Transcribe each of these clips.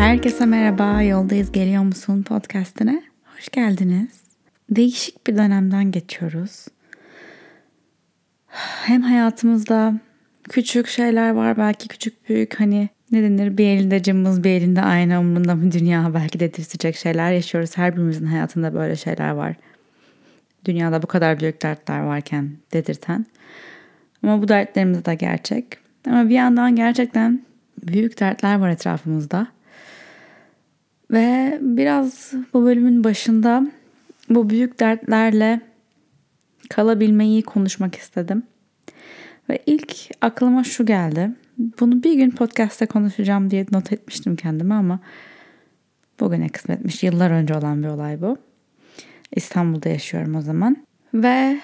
Herkese merhaba, Yoldayız Geliyor Musun podcastine hoş geldiniz. Değişik bir dönemden geçiyoruz. Hem hayatımızda küçük şeyler var belki küçük büyük hani ne denir bir elinde cımbız bir elinde ayna umrunda mı dünya belki dedirtecek şeyler yaşıyoruz. Her birimizin hayatında böyle şeyler var. Dünyada bu kadar büyük dertler varken dedirten. Ama bu dertlerimiz de gerçek. Ama bir yandan gerçekten büyük dertler var etrafımızda. Ve biraz bu bölümün başında bu büyük dertlerle kalabilmeyi konuşmak istedim. Ve ilk aklıma şu geldi. Bunu bir gün podcast'te konuşacağım diye not etmiştim kendime ama bugüne kısmetmiş. Yıllar önce olan bir olay bu. İstanbul'da yaşıyorum o zaman. Ve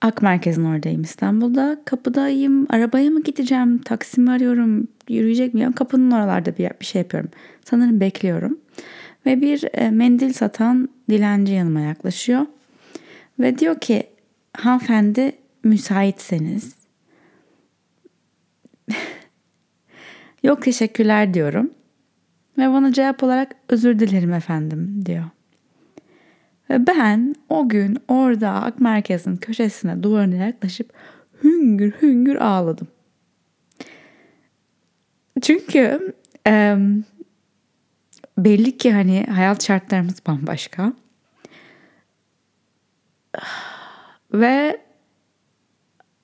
Ak Merkez'in oradayım İstanbul'da. Kapıdayım. Arabaya mı gideceğim? Taksimi arıyorum. Yürüyecek miyim? Kapının oralarda bir, bir şey yapıyorum. Sanırım bekliyorum. Ve bir e, mendil satan dilenci yanıma yaklaşıyor. Ve diyor ki hanımefendi müsaitseniz. Yok teşekkürler diyorum. Ve bana cevap olarak özür dilerim efendim diyor. Ve ben o gün orada Ak Merkez'in köşesine duvarına yaklaşıp hüngür hüngür ağladım. Çünkü e, belli ki hani hayat şartlarımız bambaşka. Ve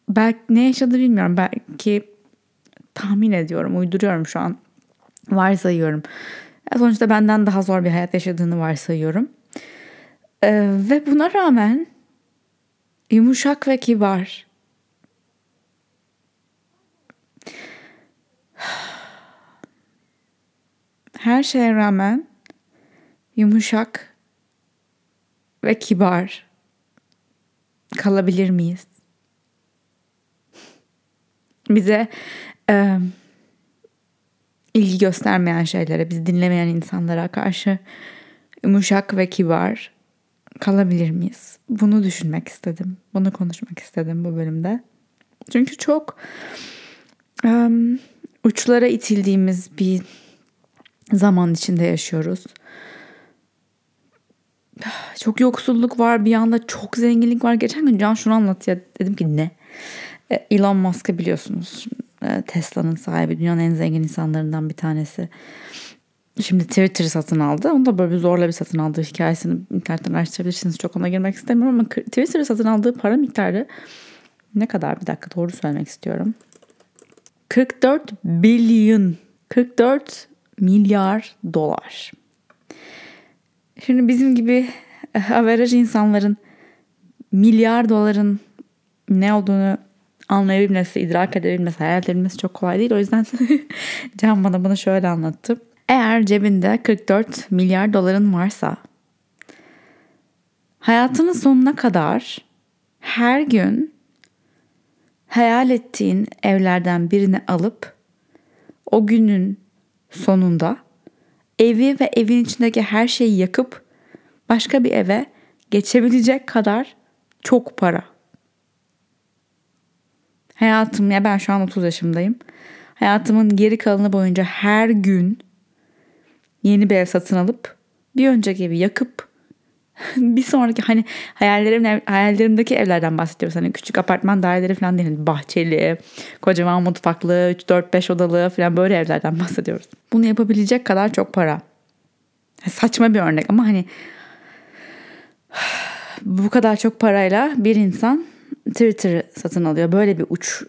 belki ne yaşadı bilmiyorum. Belki tahmin ediyorum, uyduruyorum şu an. Varsayıyorum. Sonuçta benden daha zor bir hayat yaşadığını varsayıyorum. Ee, ve buna rağmen yumuşak ve kibar. Her şeye rağmen yumuşak ve kibar kalabilir miyiz? Bize e, ilgi göstermeyen şeylere, bizi dinlemeyen insanlara karşı yumuşak ve kibar kalabilir miyiz? Bunu düşünmek istedim. Bunu konuşmak istedim bu bölümde. Çünkü çok um, uçlara itildiğimiz bir zaman içinde yaşıyoruz. Çok yoksulluk var bir yanda çok zenginlik var. Geçen gün Can şunu anlatıyor. Dedim ki ne? E, Elon Musk'ı biliyorsunuz. E, Tesla'nın sahibi dünyanın en zengin insanlarından bir tanesi. Şimdi Twitter'ı satın aldı. Onu da böyle bir zorla bir satın aldığı hikayesini internetten araştırabilirsiniz. Çok ona girmek istemiyorum ama Twitter'ı satın aldığı para miktarı ne kadar? Bir dakika doğru söylemek istiyorum. 44 billion 44 milyar dolar. Şimdi bizim gibi eh, averaj insanların milyar doların ne olduğunu anlayabilmesi, idrak edebilmesi, hayal edebilmesi çok kolay değil. O yüzden Can bana bunu şöyle anlattı. Eğer cebinde 44 milyar doların varsa hayatının sonuna kadar her gün hayal ettiğin evlerden birini alıp o günün sonunda evi ve evin içindeki her şeyi yakıp başka bir eve geçebilecek kadar çok para. Hayatım ya ben şu an 30 yaşımdayım. Hayatımın geri kalanı boyunca her gün yeni bir ev satın alıp bir önceki evi yakıp bir sonraki hani hayallerim hayallerimdeki evlerden bahsediyoruz. Hani küçük apartman daireleri falan değil. Hani bahçeli, kocaman mutfaklı, 3 4 5 odalı falan böyle evlerden bahsediyoruz. Bunu yapabilecek kadar çok para. Saçma bir örnek ama hani bu kadar çok parayla bir insan Twitter satın alıyor. Böyle bir uç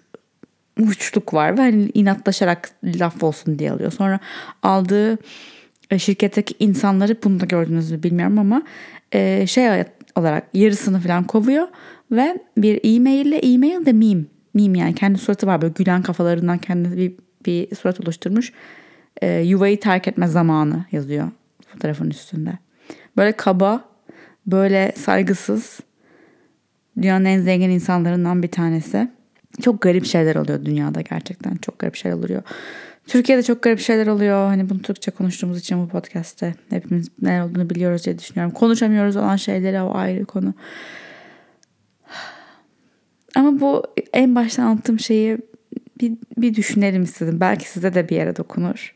uçluk var ve hani inatlaşarak laf olsun diye alıyor. Sonra aldığı şirketteki insanları bunu da gördünüz mü bilmiyorum ama e, şey olarak yarısını falan kovuyor ve bir e-mail ile e-mail de meme. Meme yani kendi suratı var böyle gülen kafalarından kendi bir, bir surat oluşturmuş. E, yuvayı terk etme zamanı yazıyor fotoğrafın üstünde. Böyle kaba, böyle saygısız dünyanın en zengin insanlarından bir tanesi. Çok garip şeyler oluyor dünyada gerçekten. Çok garip şeyler oluyor. Türkiye'de çok garip şeyler oluyor. Hani bunu Türkçe konuştuğumuz için bu podcast'te hepimiz ne olduğunu biliyoruz diye düşünüyorum. Konuşamıyoruz olan şeyleri o ayrı konu. Ama bu en başta anlattığım şeyi bir, bir düşünelim istedim. Belki size de bir yere dokunur.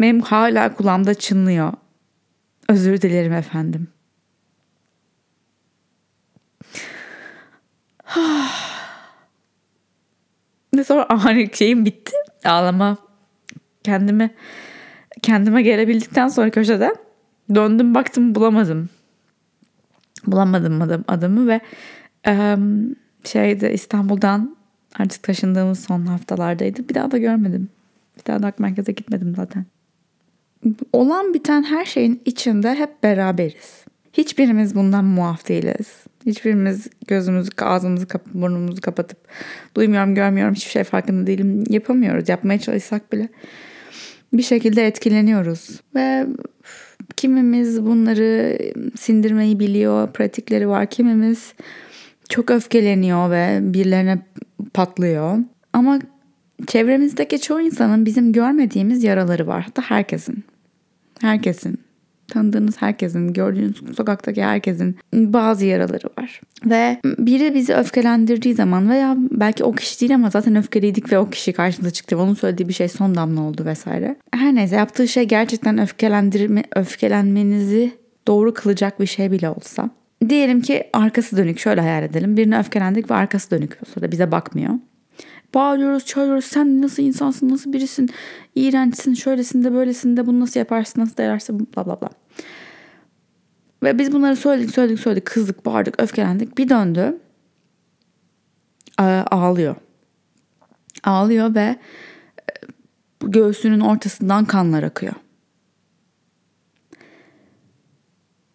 Benim hala kulağımda çınlıyor. Özür dilerim efendim. Sonra ani şeyim bitti. Ağlama. Kendimi kendime gelebildikten sonra köşede döndüm baktım bulamadım. Bulamadım adam, adamı ve e, şeyde İstanbul'dan artık taşındığımız son haftalardaydı. Bir daha da görmedim. Bir daha da merkeze gitmedim zaten. Olan biten her şeyin içinde hep beraberiz. Hiçbirimiz bundan muaf değiliz. Hiçbirimiz gözümüzü, ağzımızı, kapıp, burnumuzu kapatıp duymuyorum, görmüyorum, hiçbir şey farkında değilim yapamıyoruz. Yapmaya çalışsak bile bir şekilde etkileniyoruz. Ve kimimiz bunları sindirmeyi biliyor, pratikleri var. Kimimiz çok öfkeleniyor ve birilerine patlıyor. Ama çevremizdeki çoğu insanın bizim görmediğimiz yaraları var. Hatta herkesin. Herkesin tanıdığınız herkesin, gördüğünüz sokaktaki herkesin bazı yaraları var. Ve biri bizi öfkelendirdiği zaman veya belki o kişi değil ama zaten öfkeliydik ve o kişi karşımıza çıktı. Onun söylediği bir şey son damla oldu vesaire. Her neyse yaptığı şey gerçekten öfkelendirme, öfkelenmenizi doğru kılacak bir şey bile olsa. Diyelim ki arkası dönük şöyle hayal edelim. Birine öfkelendik ve arkası dönük. O sırada bize bakmıyor. Bağırıyoruz, çağırıyoruz. Sen nasıl insansın, nasıl birisin, iğrençsin, şöylesin de böylesin de bunu nasıl yaparsın, nasıl derersin bla bla bla. Ve biz bunları söyledik, söyledik, söyledik. Kızdık, bağırdık, öfkelendik. Bir döndü. Ağlıyor. Ağlıyor ve e, göğsünün ortasından kanlar akıyor.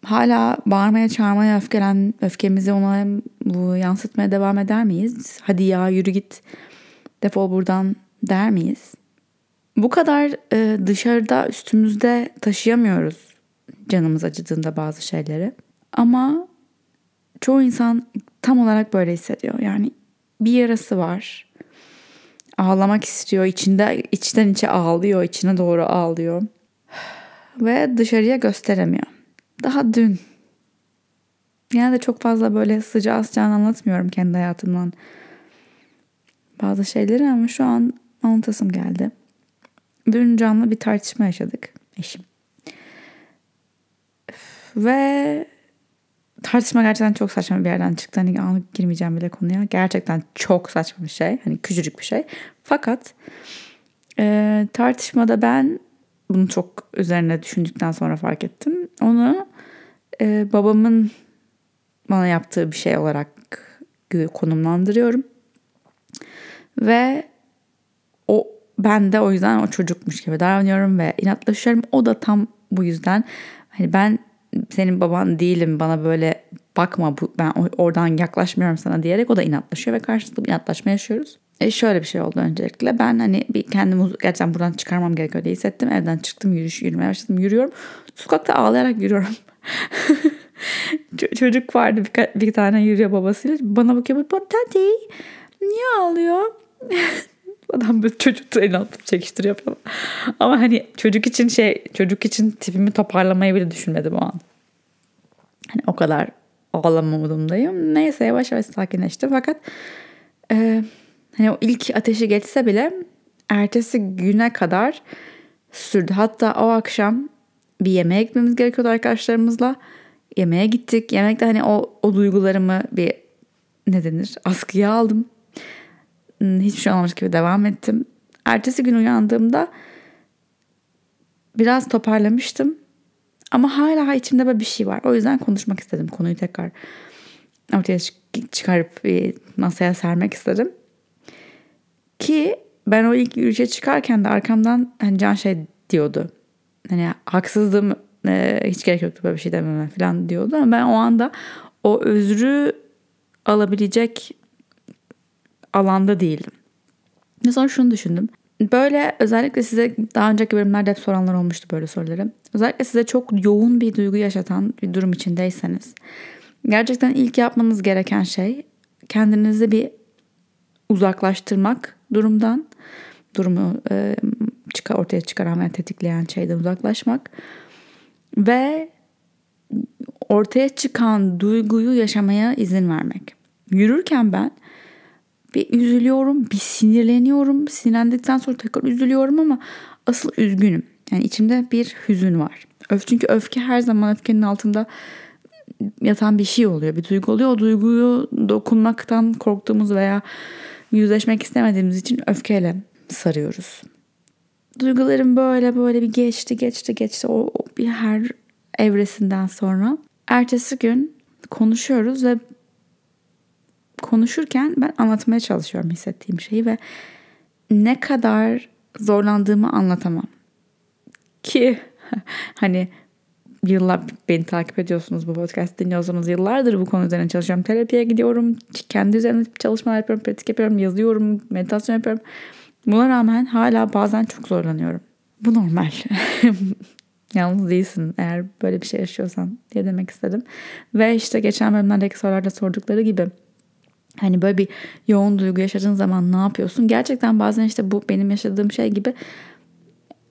Hala bağırmaya çağırmaya öfkelen, öfkemizi ona yansıtmaya devam eder miyiz? Hadi ya yürü git defol buradan der miyiz? Bu kadar e, dışarıda üstümüzde taşıyamıyoruz canımız acıdığında bazı şeyleri. Ama çoğu insan tam olarak böyle hissediyor. Yani bir yarası var. Ağlamak istiyor. içinde içten içe ağlıyor. içine doğru ağlıyor. Ve dışarıya gösteremiyor. Daha dün yani de çok fazla böyle sıcağı sıcağını anlatmıyorum kendi hayatımdan bazı şeyleri ama şu an anlatasım geldi. Dün canlı bir tartışma yaşadık eşim. Ve tartışma gerçekten çok saçma bir yerden çıktı. Hani anlık girmeyeceğim bile konuya. Gerçekten çok saçma bir şey. Hani küçücük bir şey. Fakat e, tartışmada ben bunu çok üzerine düşündükten sonra fark ettim. Onu e, babamın bana yaptığı bir şey olarak konumlandırıyorum. Ve o ben de o yüzden o çocukmuş gibi davranıyorum ve inatlaşıyorum. O da tam bu yüzden hani ben senin baban değilim bana böyle bakma bu, ben oradan yaklaşmıyorum sana diyerek o da inatlaşıyor ve karşılıklı bir inatlaşma yaşıyoruz. E şöyle bir şey oldu öncelikle. Ben hani bir kendimi gerçekten buradan çıkarmam gerekiyor diye hissettim. Evden çıktım yürüyüş yürümeye başladım. Yürüyorum. Sokakta ağlayarak yürüyorum. Çocuk vardı bir, bir tane yürüyor babasıyla. Bana bakıyor. Daddy niye ağlıyor? Adam böyle çocuk elini atıp çekiştiriyor falan. Ama hani çocuk için şey çocuk için tipimi toparlamayı bile düşünmedim o an. Hani o kadar ağlama modundayım. Neyse yavaş yavaş sakinleşti fakat e, hani o ilk ateşi geçse bile ertesi güne kadar sürdü. Hatta o akşam bir yemeğe gitmemiz gerekiyordu arkadaşlarımızla. Yemeğe gittik. Yemekte hani o, o duygularımı bir ne denir askıya aldım. Hmm, hiçbir şey olmamış gibi devam ettim. Ertesi gün uyandığımda biraz toparlamıştım. Ama hala içimde böyle bir şey var. O yüzden konuşmak istedim. Konuyu tekrar ortaya çıkarıp masaya sermek istedim. Ki ben o ilk yürüyüşe çıkarken de arkamdan hani Can şey diyordu. Hani haksızdım e, hiç gerek yoktu böyle bir şey dememe falan diyordu. Ama ben o anda o özrü alabilecek alanda değildim. Ve sonra şunu düşündüm. Böyle özellikle size daha önceki bölümlerde hep soranlar olmuştu böyle soruları. Özellikle size çok yoğun bir duygu yaşatan bir durum içindeyseniz gerçekten ilk yapmanız gereken şey kendinizi bir uzaklaştırmak durumdan durumu e, çıkar ortaya çıkaran veya tetikleyen şeyden uzaklaşmak ve ortaya çıkan duyguyu yaşamaya izin vermek. Yürürken ben bir üzülüyorum, bir sinirleniyorum. Sinirlendikten sonra tekrar üzülüyorum ama asıl üzgünüm. Yani içimde bir hüzün var. Öf çünkü öfke her zaman öfkenin altında yatan bir şey oluyor. Bir duygu oluyor. O duyguyu dokunmaktan korktuğumuz veya yüzleşmek istemediğimiz için öfkeyle sarıyoruz. Duygularım böyle böyle bir geçti geçti geçti o, o bir her evresinden sonra. Ertesi gün konuşuyoruz ve konuşurken ben anlatmaya çalışıyorum hissettiğim şeyi ve ne kadar zorlandığımı anlatamam. Ki hani yıllar beni takip ediyorsunuz bu podcast dinliyorsanız yıllardır bu konu üzerine çalışıyorum. Terapiye gidiyorum. Kendi üzerine çalışmalar yapıyorum. Pratik yapıyorum. Yazıyorum. Meditasyon yapıyorum. Buna rağmen hala bazen çok zorlanıyorum. Bu normal. Yalnız değilsin eğer böyle bir şey yaşıyorsan diye demek istedim. Ve işte geçen bölümlerdeki sorularda sordukları gibi hani böyle bir yoğun duygu yaşadığın zaman ne yapıyorsun? Gerçekten bazen işte bu benim yaşadığım şey gibi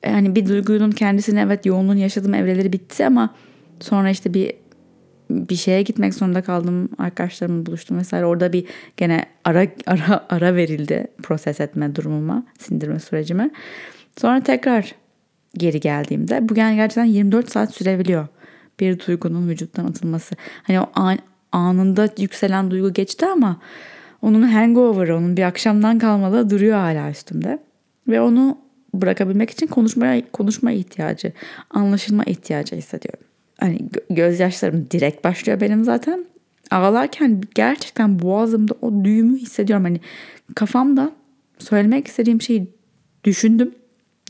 yani bir duygunun kendisine evet yoğunluğun yaşadığım evreleri bitti ama sonra işte bir bir şeye gitmek zorunda kaldım. Arkadaşlarımla buluştum mesela orada bir gene ara ara ara verildi proses etme durumuma, sindirme sürecime. Sonra tekrar geri geldiğimde bu gerçekten 24 saat sürebiliyor bir duygunun vücuttan atılması. Hani o an, anında yükselen duygu geçti ama onun hangover'ı, onun bir akşamdan kalmalı duruyor hala üstümde. Ve onu bırakabilmek için konuşmaya konuşma ihtiyacı, anlaşılma ihtiyacı hissediyorum. Hani gözyaşlarım direkt başlıyor benim zaten. Ağlarken gerçekten boğazımda o düğümü hissediyorum. Hani kafamda söylemek istediğim şeyi düşündüm.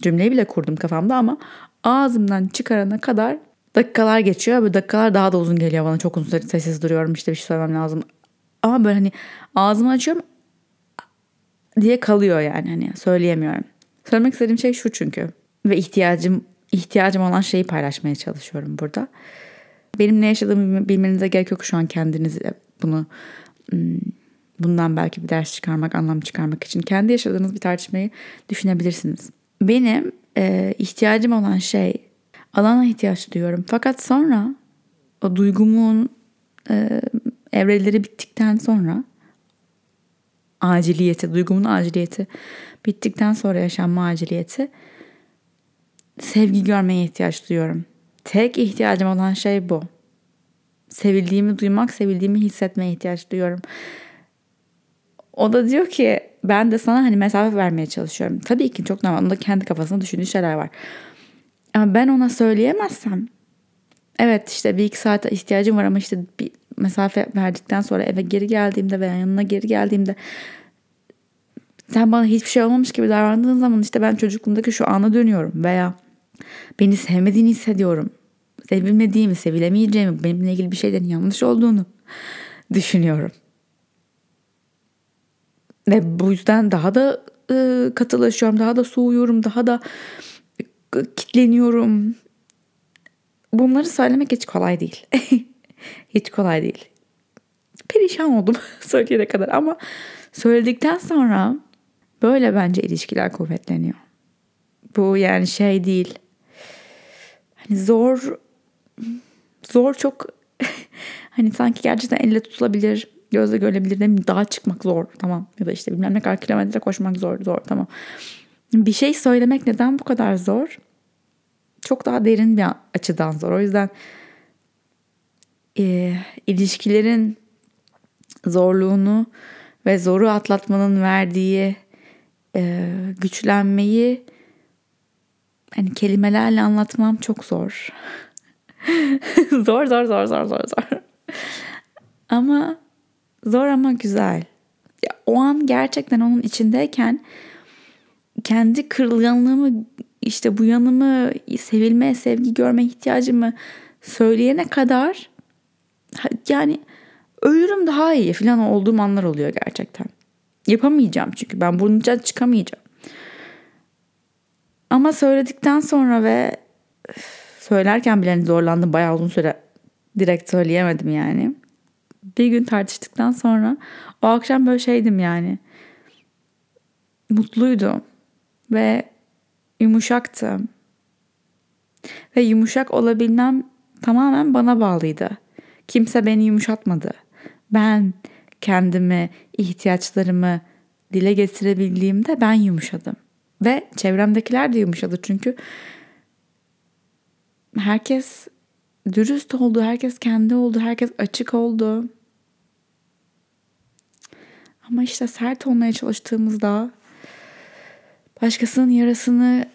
Cümleyi bile kurdum kafamda ama ağzımdan çıkarana kadar dakikalar geçiyor. Bu dakikalar daha da uzun geliyor bana. Çok uzun sessiz duruyorum işte bir şey söylemem lazım. Ama böyle hani ağzımı açıyorum diye kalıyor yani hani söyleyemiyorum. Söylemek istediğim şey şu çünkü ve ihtiyacım ihtiyacım olan şeyi paylaşmaya çalışıyorum burada. Benim ne yaşadığımı bilmenize gerek yok şu an kendiniz bunu bundan belki bir ders çıkarmak, anlam çıkarmak için kendi yaşadığınız bir tartışmayı düşünebilirsiniz. Benim e, ihtiyacım olan şey alana ihtiyaç duyuyorum. Fakat sonra o duygumun e, evreleri bittikten sonra aciliyeti, duygumun aciliyeti bittikten sonra yaşanma aciliyeti sevgi görmeye ihtiyaç duyuyorum. Tek ihtiyacım olan şey bu. Sevildiğimi duymak, sevildiğimi hissetmeye ihtiyaç duyuyorum. O da diyor ki ben de sana hani mesafe vermeye çalışıyorum. Tabii ki çok normal. Onda kendi kafasında düşündüğü şeyler var. Ama ben ona söyleyemezsem evet işte bir iki saate ihtiyacım var ama işte bir mesafe verdikten sonra eve geri geldiğimde veya yanına geri geldiğimde sen bana hiçbir şey olmamış gibi davrandığın zaman işte ben çocukluğumdaki şu ana dönüyorum veya beni sevmediğini hissediyorum. Sevilmediğimi, sevilemeyeceğimi, benimle ilgili bir şeylerin yanlış olduğunu düşünüyorum. Ve bu yüzden daha da e, katılaşıyorum, daha da soğuyorum, daha da kitleniyorum. Bunları söylemek hiç kolay değil. hiç kolay değil. Perişan oldum söyleyene kadar ama söyledikten sonra Böyle bence ilişkiler kuvvetleniyor. Bu yani şey değil. Hani zor zor çok hani sanki gerçekten elle tutulabilir, gözle görülebilir değil mi? Dağa çıkmak zor tamam. Ya da işte bilmem ne kadar kilometre koşmak zor zor tamam. Bir şey söylemek neden bu kadar zor? Çok daha derin bir açıdan zor. O yüzden e, ilişkilerin zorluğunu ve zoru atlatmanın verdiği e, güçlenmeyi hani kelimelerle anlatmam çok zor. zor zor zor zor zor zor. ama zor ama güzel. Ya, o an gerçekten onun içindeyken kendi kırılganlığımı işte bu yanımı sevilme, sevgi görme ihtiyacımı söyleyene kadar yani ölürüm daha iyi falan olduğum anlar oluyor gerçekten. Yapamayacağım çünkü ben bunun çıkamayacağım. Ama söyledikten sonra ve söylerken bile hani zorlandım. Bayağı uzun süre direkt söyleyemedim yani. Bir gün tartıştıktan sonra o akşam böyle şeydim yani. Mutluydum ve yumuşaktım. Ve yumuşak olabilmem tamamen bana bağlıydı. Kimse beni yumuşatmadı. Ben kendimi, ihtiyaçlarımı dile getirebildiğimde ben yumuşadım. Ve çevremdekiler de yumuşadı çünkü herkes dürüst oldu, herkes kendi oldu, herkes açık oldu. Ama işte sert olmaya çalıştığımızda başkasının yarasını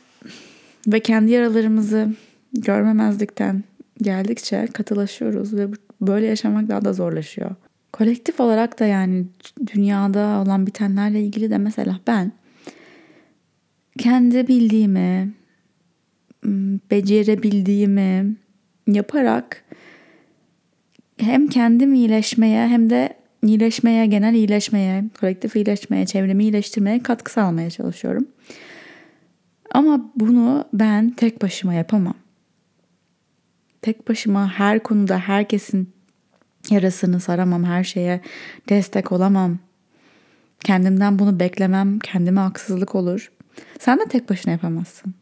ve kendi yaralarımızı görmemezlikten geldikçe katılaşıyoruz ve böyle yaşamak daha da zorlaşıyor. Kolektif olarak da yani dünyada olan bitenlerle ilgili de mesela ben kendi bildiğimi, becerebildiğimi yaparak hem kendim iyileşmeye hem de iyileşmeye, genel iyileşmeye, kolektif iyileşmeye, çevremi iyileştirmeye katkı sağlamaya çalışıyorum. Ama bunu ben tek başıma yapamam. Tek başıma her konuda herkesin yarasını saramam, her şeye destek olamam. Kendimden bunu beklemem, kendime haksızlık olur. Sen de tek başına yapamazsın.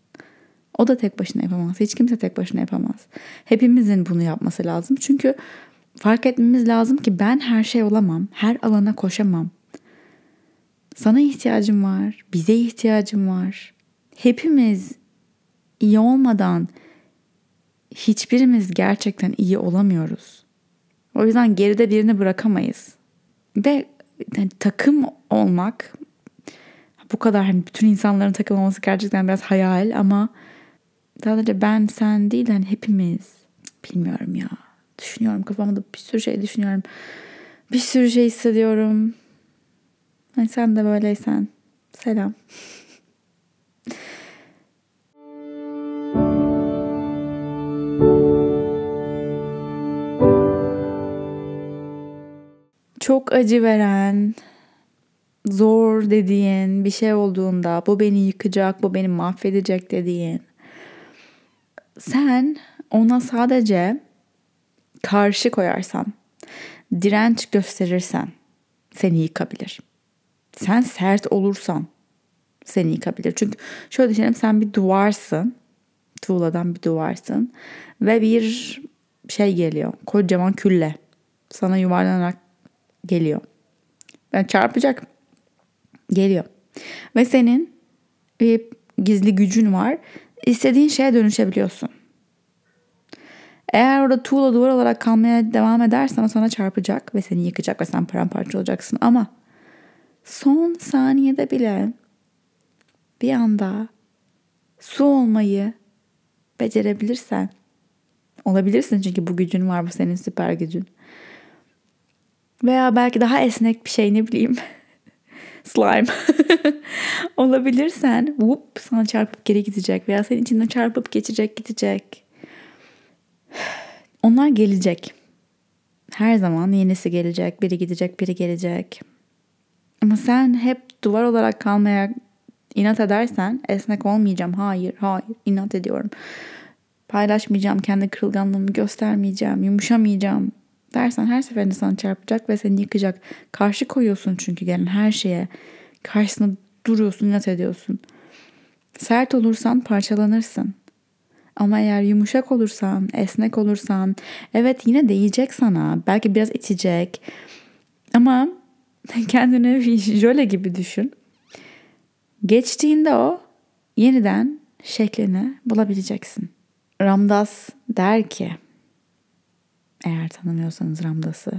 O da tek başına yapamaz. Hiç kimse tek başına yapamaz. Hepimizin bunu yapması lazım. Çünkü fark etmemiz lazım ki ben her şey olamam. Her alana koşamam. Sana ihtiyacım var. Bize ihtiyacım var. Hepimiz iyi olmadan hiçbirimiz gerçekten iyi olamıyoruz. O yüzden geride birini bırakamayız. Ve yani takım olmak bu kadar hani bütün insanların takım olması gerçekten biraz hayal ama sadece ben sen değil hani hepimiz bilmiyorum ya. Düşünüyorum kafamda bir sürü şey düşünüyorum. Bir sürü şey hissediyorum. Hani sen de böyleysen selam. çok acı veren, zor dediğin bir şey olduğunda bu beni yıkacak, bu beni mahvedecek dediğin sen ona sadece karşı koyarsan, direnç gösterirsen seni yıkabilir. Sen sert olursan seni yıkabilir. Çünkü şöyle düşünelim sen bir duvarsın. Tuğladan bir duvarsın. Ve bir şey geliyor. Kocaman külle. Sana yuvarlanarak geliyor. Yani çarpacak. Geliyor. Ve senin bir gizli gücün var. İstediğin şeye dönüşebiliyorsun. Eğer orada tuğla duvar olarak kalmaya devam edersen sana çarpacak ve seni yıkacak ve sen paramparça olacaksın. Ama son saniyede bile bir anda su olmayı becerebilirsen olabilirsin çünkü bu gücün var bu senin süper gücün. Veya belki daha esnek bir şey ne bileyim. Slime. Olabilirsen whoop sana çarpıp geri gidecek veya senin içinden çarpıp geçecek gidecek. Onlar gelecek. Her zaman yenisi gelecek. Biri gidecek, biri gelecek. Ama sen hep duvar olarak kalmaya inat edersen esnek olmayacağım. Hayır, hayır inat ediyorum. Paylaşmayacağım, kendi kırılganlığımı göstermeyeceğim, yumuşamayacağım dersen her seferinde sana çarpacak ve seni yıkacak. Karşı koyuyorsun çünkü gelen her şeye. Karşısında duruyorsun, inat ediyorsun. Sert olursan parçalanırsın. Ama eğer yumuşak olursan, esnek olursan, evet yine değecek sana. Belki biraz itecek. Ama kendini jöle gibi düşün. Geçtiğinde o yeniden şeklini bulabileceksin. Ramdas der ki eğer tanımıyorsanız Ramdas'ı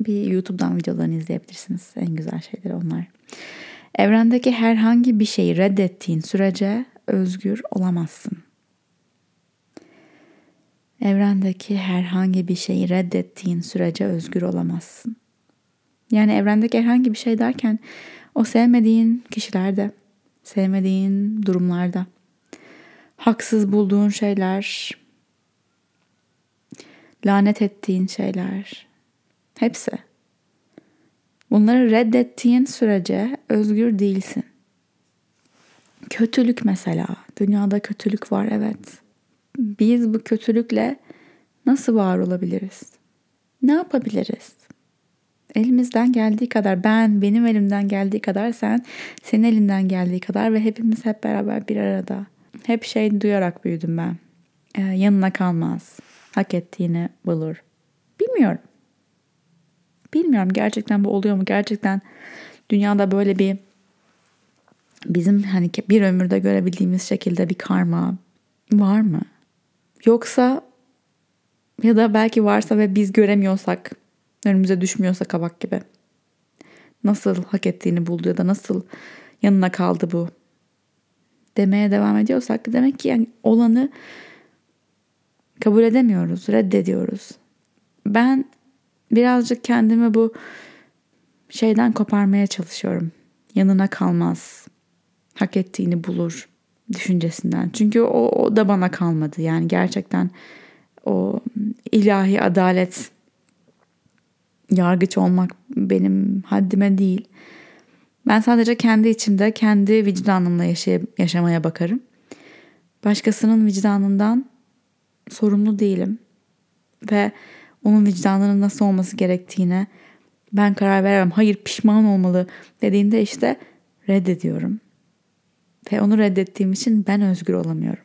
bir YouTube'dan videolarını izleyebilirsiniz. En güzel şeyler onlar. Evrendeki herhangi bir şeyi reddettiğin sürece özgür olamazsın. Evrendeki herhangi bir şeyi reddettiğin sürece özgür olamazsın. Yani evrendeki herhangi bir şey derken o sevmediğin kişilerde, sevmediğin durumlarda, haksız bulduğun şeyler, lanet ettiğin şeyler. Hepsi. Bunları reddettiğin sürece özgür değilsin. Kötülük mesela. Dünyada kötülük var evet. Biz bu kötülükle nasıl var olabiliriz? Ne yapabiliriz? Elimizden geldiği kadar ben, benim elimden geldiği kadar sen, senin elinden geldiği kadar ve hepimiz hep beraber bir arada. Hep şey duyarak büyüdüm ben. Ee, yanına kalmaz hak ettiğini bulur. Bilmiyorum. Bilmiyorum gerçekten bu oluyor mu? Gerçekten dünyada böyle bir bizim hani bir ömürde görebildiğimiz şekilde bir karma var mı? Yoksa ya da belki varsa ve biz göremiyorsak, önümüze düşmüyorsa kabak gibi. Nasıl hak ettiğini buldu ya da nasıl yanına kaldı bu demeye devam ediyorsak demek ki yani olanı kabul edemiyoruz, reddediyoruz. Ben birazcık kendimi bu şeyden koparmaya çalışıyorum. Yanına kalmaz. Hak ettiğini bulur düşüncesinden. Çünkü o, o da bana kalmadı. Yani gerçekten o ilahi adalet yargıç olmak benim haddime değil. Ben sadece kendi içimde, kendi vicdanımla yaşay- yaşamaya bakarım. Başkasının vicdanından sorumlu değilim. Ve onun vicdanının nasıl olması gerektiğine ben karar veremem. Hayır pişman olmalı dediğinde işte reddediyorum. Ve onu reddettiğim için ben özgür olamıyorum.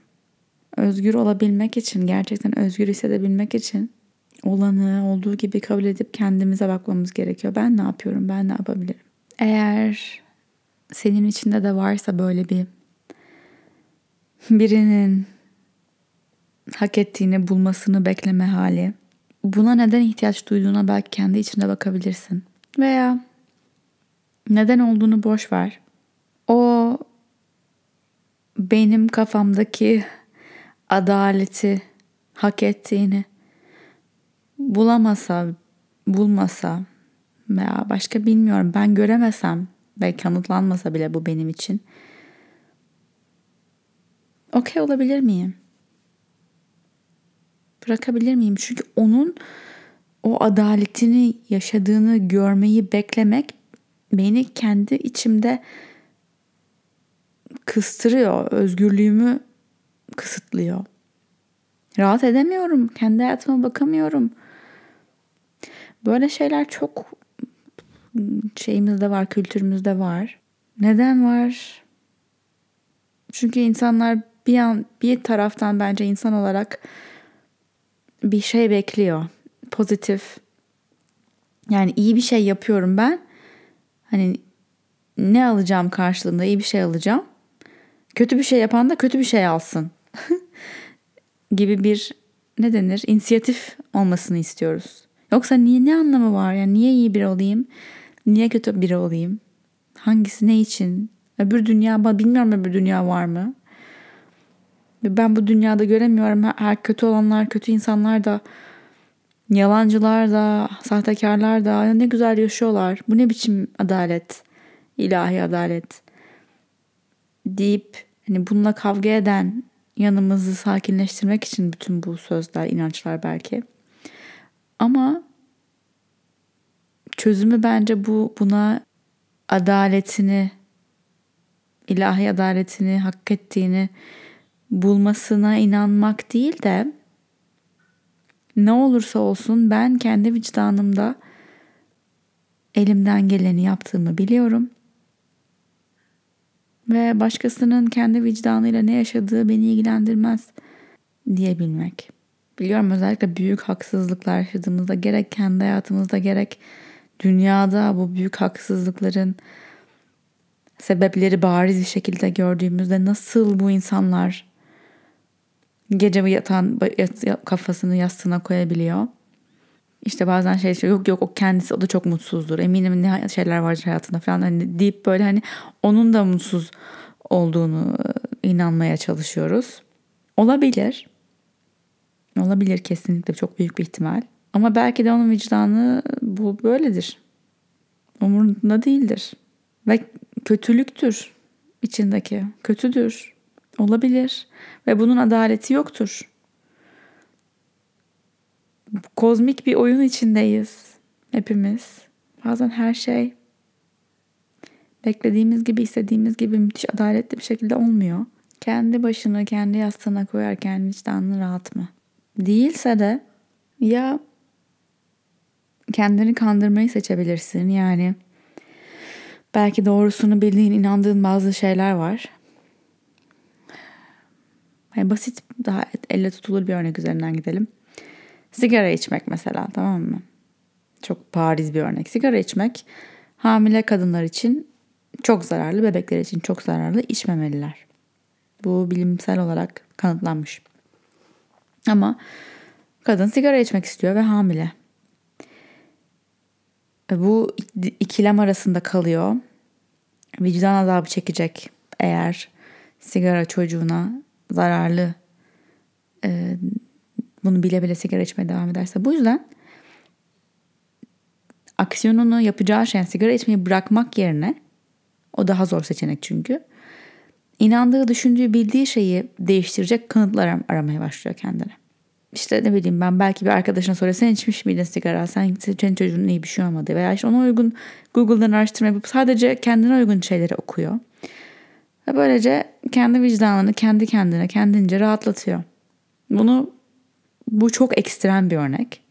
Özgür olabilmek için, gerçekten özgür hissedebilmek için olanı olduğu gibi kabul edip kendimize bakmamız gerekiyor. Ben ne yapıyorum? Ben ne yapabilirim? Eğer senin içinde de varsa böyle bir birinin hak ettiğini bulmasını bekleme hali. Buna neden ihtiyaç duyduğuna belki kendi içinde bakabilirsin. Veya neden olduğunu boş ver. O benim kafamdaki adaleti hak ettiğini bulamasa, bulmasa veya başka bilmiyorum ben göremesem ve kanıtlanmasa bile bu benim için okey olabilir miyim? Bırakabilir miyim? Çünkü onun o adaletini yaşadığını görmeyi beklemek beni kendi içimde kıstırıyor. Özgürlüğümü kısıtlıyor. Rahat edemiyorum. Kendi hayatıma bakamıyorum. Böyle şeyler çok şeyimizde var, kültürümüzde var. Neden var? Çünkü insanlar bir an bir taraftan bence insan olarak bir şey bekliyor. Pozitif. Yani iyi bir şey yapıyorum ben. Hani ne alacağım karşılığında iyi bir şey alacağım. Kötü bir şey yapan da kötü bir şey alsın. gibi bir ne denir? inisiyatif olmasını istiyoruz. Yoksa niye ne anlamı var? Yani niye iyi biri olayım? Niye kötü biri olayım? Hangisi ne için? Öbür dünya, bilmiyorum öbür dünya var mı? Ben bu dünyada göremiyorum. Her kötü olanlar, kötü insanlar da, yalancılar da, sahtekarlar da ne güzel yaşıyorlar. Bu ne biçim adalet? ilahi adalet deyip hani bununla kavga eden yanımızı sakinleştirmek için bütün bu sözler, inançlar belki. Ama çözümü bence bu buna adaletini, ilahi adaletini hak ettiğini bulmasına inanmak değil de ne olursa olsun ben kendi vicdanımda elimden geleni yaptığımı biliyorum. Ve başkasının kendi vicdanıyla ne yaşadığı beni ilgilendirmez diyebilmek. Biliyorum özellikle büyük haksızlıklar yaşadığımızda gerek kendi hayatımızda gerek dünyada bu büyük haksızlıkların sebepleri bariz bir şekilde gördüğümüzde nasıl bu insanlar gece yatan kafasını yastığına koyabiliyor. İşte bazen şey diyor yok yok o kendisi o da çok mutsuzdur. Eminim ne şeyler vardır hayatında falan hani deyip böyle hani onun da mutsuz olduğunu inanmaya çalışıyoruz. Olabilir. Olabilir kesinlikle çok büyük bir ihtimal. Ama belki de onun vicdanı bu böyledir. Umurunda değildir. Ve kötülüktür içindeki. Kötüdür. Olabilir. Ve bunun adaleti yoktur. Kozmik bir oyun içindeyiz. Hepimiz. Bazen her şey beklediğimiz gibi, istediğimiz gibi müthiş adaletli bir şekilde olmuyor. Kendi başını kendi yastığına koyarken vicdanın rahat mı? Değilse de ya kendini kandırmayı seçebilirsin. Yani belki doğrusunu bildiğin, inandığın bazı şeyler var. Yani basit, daha elle tutulur bir örnek üzerinden gidelim. Sigara içmek mesela tamam mı? Çok bariz bir örnek. Sigara içmek hamile kadınlar için çok zararlı, bebekler için çok zararlı içmemeliler. Bu bilimsel olarak kanıtlanmış. Ama kadın sigara içmek istiyor ve hamile. E, bu ikilem arasında kalıyor. Vicdan azabı çekecek eğer sigara çocuğuna zararlı e, bunu bile bile sigara içmeye devam ederse. Bu yüzden aksiyonunu yapacağı şey sigara içmeyi bırakmak yerine o daha zor seçenek çünkü. İnandığı, düşündüğü, bildiği şeyi değiştirecek kanıtlar aramaya başlıyor kendine. İşte ne bileyim ben belki bir arkadaşına soruyor sen içmiş miydin sigara sen senin çocuğun iyi bir şey olmadı veya işte ona uygun Google'dan araştırma yapıp sadece kendine uygun şeyleri okuyor. Ve böylece kendi vicdanını kendi kendine kendince rahatlatıyor. Bunu bu çok ekstrem bir örnek.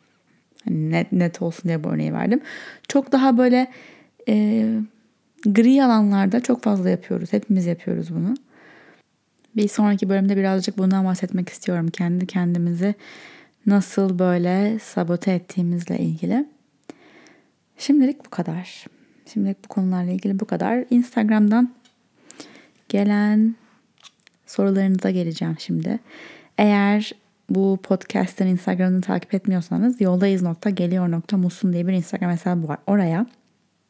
Hani net, net olsun diye bu örneği verdim. Çok daha böyle e, gri alanlarda çok fazla yapıyoruz. Hepimiz yapıyoruz bunu. Bir sonraki bölümde birazcık bundan bahsetmek istiyorum. Kendi kendimizi nasıl böyle sabote ettiğimizle ilgili. Şimdilik bu kadar. Şimdilik bu konularla ilgili bu kadar. Instagram'dan gelen sorularınıza geleceğim şimdi. Eğer bu podcast'ın Instagram'ını takip etmiyorsanız yoldayız.geliyor.musun diye bir Instagram hesabı var. Oraya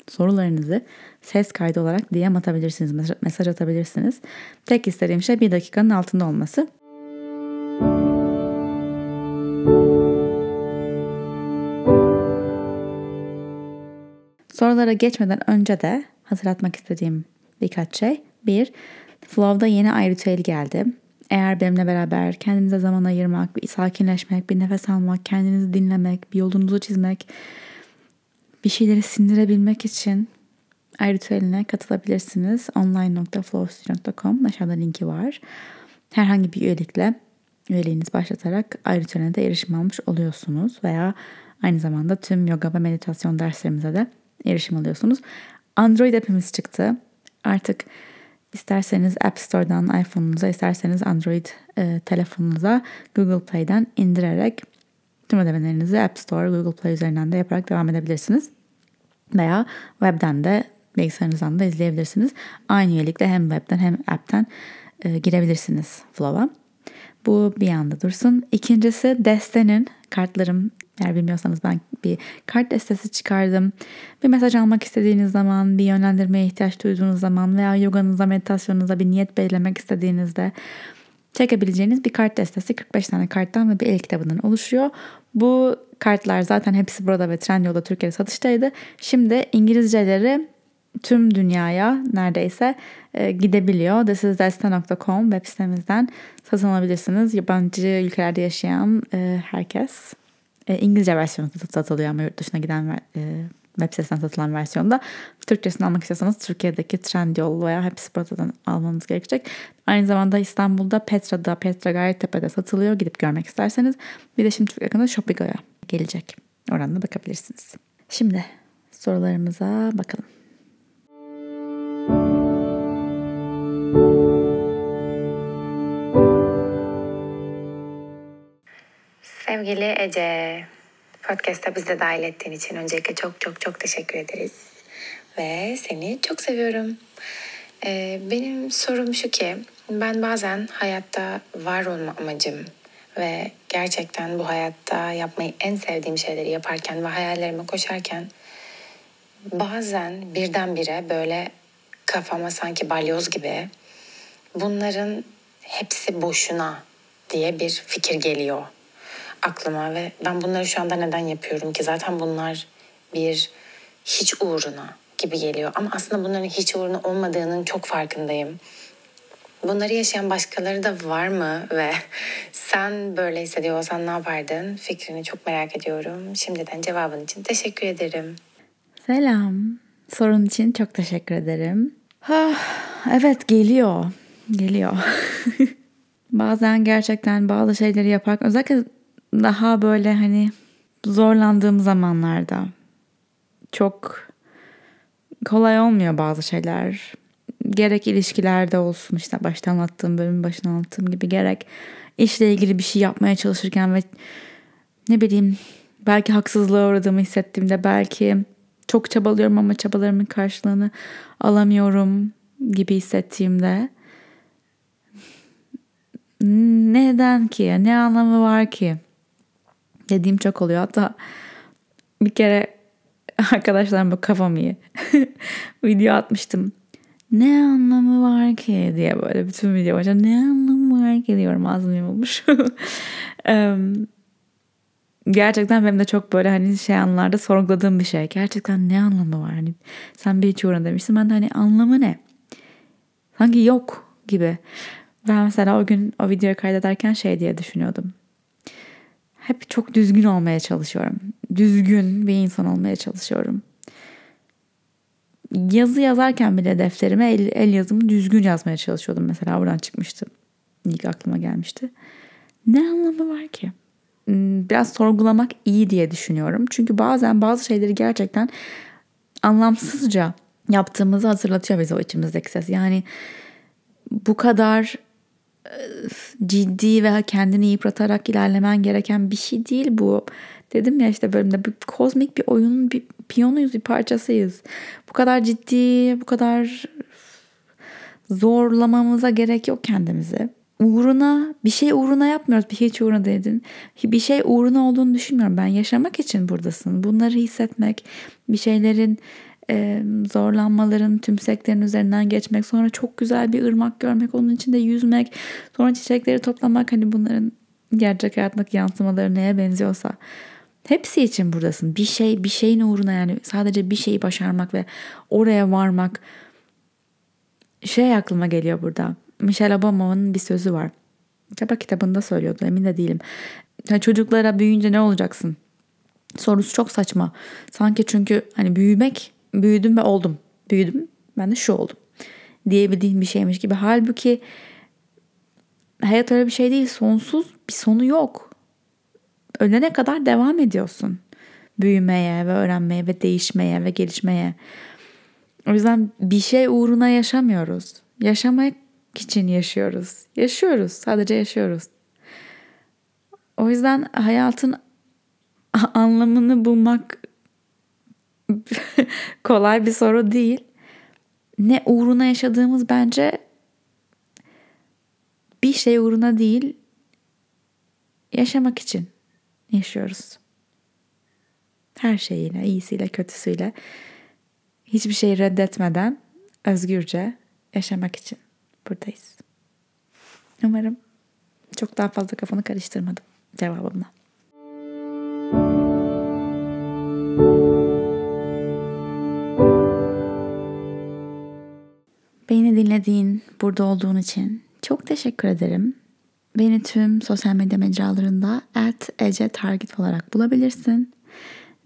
sorularınızı ses kaydı olarak DM atabilirsiniz, mesaj atabilirsiniz. Tek istediğim şey bir dakikanın altında olması. Sorulara geçmeden önce de hatırlatmak istediğim birkaç şey. Bir, Flow'da yeni ay ritüeli geldi. Eğer benimle beraber kendinize zaman ayırmak, bir sakinleşmek, bir nefes almak, kendinizi dinlemek, bir yolunuzu çizmek, bir şeyleri sindirebilmek için ay ritüeline katılabilirsiniz. online.flowstudio.com aşağıda linki var. Herhangi bir üyelikle üyeliğiniz başlatarak ay ritüeline de erişim almış oluyorsunuz veya aynı zamanda tüm yoga ve meditasyon derslerimize de erişim alıyorsunuz. Android app'imiz çıktı. Artık isterseniz App Store'dan iPhone'unuza, isterseniz Android e, telefonunuza Google Play'den indirerek tüm ödemelerinizi App Store, Google Play üzerinden de yaparak devam edebilirsiniz. Veya webden de bilgisayarınızdan da izleyebilirsiniz. Aynı üyelikle hem webden hem app'ten e, girebilirsiniz Flow'a. Bu bir yanda dursun. İkincisi destenin kartlarım eğer bilmiyorsanız ben bir kart destesi çıkardım. Bir mesaj almak istediğiniz zaman, bir yönlendirmeye ihtiyaç duyduğunuz zaman veya yoganıza, meditasyonunuza bir niyet belirlemek istediğinizde çekebileceğiniz bir kart destesi 45 tane karttan ve bir el kitabından oluşuyor. Bu kartlar zaten hepsi burada ve Trendyol'da Türkiye'de satıştaydı. Şimdi İngilizceleri tüm dünyaya neredeyse e, gidebiliyor. thisisdestan.com web sitemizden satın alabilirsiniz. Yabancı ülkelerde yaşayan e, herkes. E, İngilizce versiyonu satılıyor ama yurt dışına giden e, web sitesinden satılan versiyonda. Türkçesini almak istiyorsanız Türkiye'deki Trendyol veya hepsi almanız gerekecek. Aynı zamanda İstanbul'da Petra'da, Petra Gayrettepe'de satılıyor. Gidip görmek isterseniz. Bir de şimdi çok yakında Shopigo'ya gelecek. Oradan da bakabilirsiniz. Şimdi sorularımıza bakalım. Sevgili Ece, podcast'a bizi de dahil ettiğin için öncelikle çok çok çok teşekkür ederiz. Ve seni çok seviyorum. Ee, benim sorum şu ki, ben bazen hayatta var olma amacım ve gerçekten bu hayatta yapmayı en sevdiğim şeyleri yaparken ve hayallerime koşarken bazen birdenbire böyle kafama sanki balyoz gibi bunların hepsi boşuna diye bir fikir geliyor aklıma ve ben bunları şu anda neden yapıyorum ki zaten bunlar bir hiç uğruna gibi geliyor ama aslında bunların hiç uğruna olmadığının çok farkındayım. Bunları yaşayan başkaları da var mı ve sen böyle hissediyor olsan ne yapardın? Fikrini çok merak ediyorum. Şimdiden cevabın için teşekkür ederim. Selam. Sorun için çok teşekkür ederim. Ha, evet geliyor. Geliyor. Bazen gerçekten bazı şeyleri yaparken özellikle daha böyle hani zorlandığım zamanlarda çok kolay olmuyor bazı şeyler. Gerek ilişkilerde olsun işte başta anlattığım bölümün başına anlattığım gibi gerek işle ilgili bir şey yapmaya çalışırken ve ne bileyim belki haksızlığa uğradığımı hissettiğimde belki çok çabalıyorum ama çabalarımın karşılığını alamıyorum gibi hissettiğimde neden ki? Ne anlamı var ki? Dediğim çok oluyor. Hatta bir kere arkadaşlarım bu kafam iyi. Video atmıştım. Ne anlamı var ki diye böyle bütün video boyunca ne anlamı var ki diyorum ağzım yamulmuş. gerçekten benim de çok böyle hani şey anlarda sorguladığım bir şey. Gerçekten ne anlamı var? Hani sen bir hiç uğruna demişsin. Ben de hani anlamı ne? Sanki yok gibi. Ben mesela o gün o videoyu kaydederken şey diye düşünüyordum. Hep çok düzgün olmaya çalışıyorum. Düzgün bir insan olmaya çalışıyorum. Yazı yazarken bile defterime el, el yazımı düzgün yazmaya çalışıyordum. Mesela oradan çıkmıştı. İlk aklıma gelmişti. Ne anlamı var ki? Hmm, biraz sorgulamak iyi diye düşünüyorum. Çünkü bazen bazı şeyleri gerçekten anlamsızca yaptığımızı hatırlatıyor bize o içimizdeki ses. Yani bu kadar ciddi ve kendini yıpratarak ilerlemen gereken bir şey değil bu. Dedim ya işte bölümde bir kozmik bir oyunun bir piyonuyuz, bir parçasıyız. Bu kadar ciddi, bu kadar zorlamamıza gerek yok kendimizi. Uğruna, bir şey uğruna yapmıyoruz. Bir hiç uğruna dedin. Bir şey uğruna olduğunu düşünmüyorum. Ben yaşamak için buradasın. Bunları hissetmek, bir şeylerin e, zorlanmaların, tümseklerin üzerinden geçmek, sonra çok güzel bir ırmak görmek, onun içinde yüzmek, sonra çiçekleri toplamak hani bunların gerçek hayatındaki yansımaları neye benziyorsa hepsi için buradasın. Bir şey, bir şeyin uğruna yani sadece bir şeyi başarmak ve oraya varmak şey aklıma geliyor burada. Michelle Obama'nın bir sözü var. Acaba kitabında söylüyordu emin de değilim. Yani çocuklara büyüyünce ne olacaksın? Sorusu çok saçma. Sanki çünkü hani büyümek büyüdüm ve oldum. Büyüdüm ben de şu oldum. Diyebildiğim bir şeymiş gibi. Halbuki hayat öyle bir şey değil. Sonsuz bir sonu yok. Ölene kadar devam ediyorsun. Büyümeye ve öğrenmeye ve değişmeye ve gelişmeye. O yüzden bir şey uğruna yaşamıyoruz. Yaşamak için yaşıyoruz. Yaşıyoruz. Sadece yaşıyoruz. O yüzden hayatın anlamını bulmak kolay bir soru değil. Ne uğruna yaşadığımız bence bir şey uğruna değil yaşamak için yaşıyoruz. Her şeyiyle, iyisiyle, kötüsüyle hiçbir şeyi reddetmeden özgürce yaşamak için buradayız. Umarım çok daha fazla kafanı karıştırmadım cevabımla. Dinlediğin, burada olduğun için çok teşekkür ederim. Beni tüm sosyal medya mecralarında at Ece Target olarak bulabilirsin.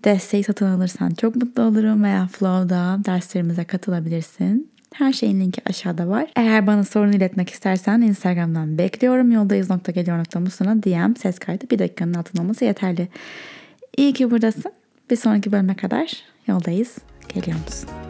Desteği satın alırsan çok mutlu olurum veya Flow'da derslerimize katılabilirsin. Her şeyin linki aşağıda var. Eğer bana sorun iletmek istersen Instagram'dan bekliyorum. Yoldayız.geliyor.musuna DM ses kaydı bir dakikanın altında olması yeterli. İyi ki buradasın. Bir sonraki bölüme kadar yoldayız. Geliyor musun?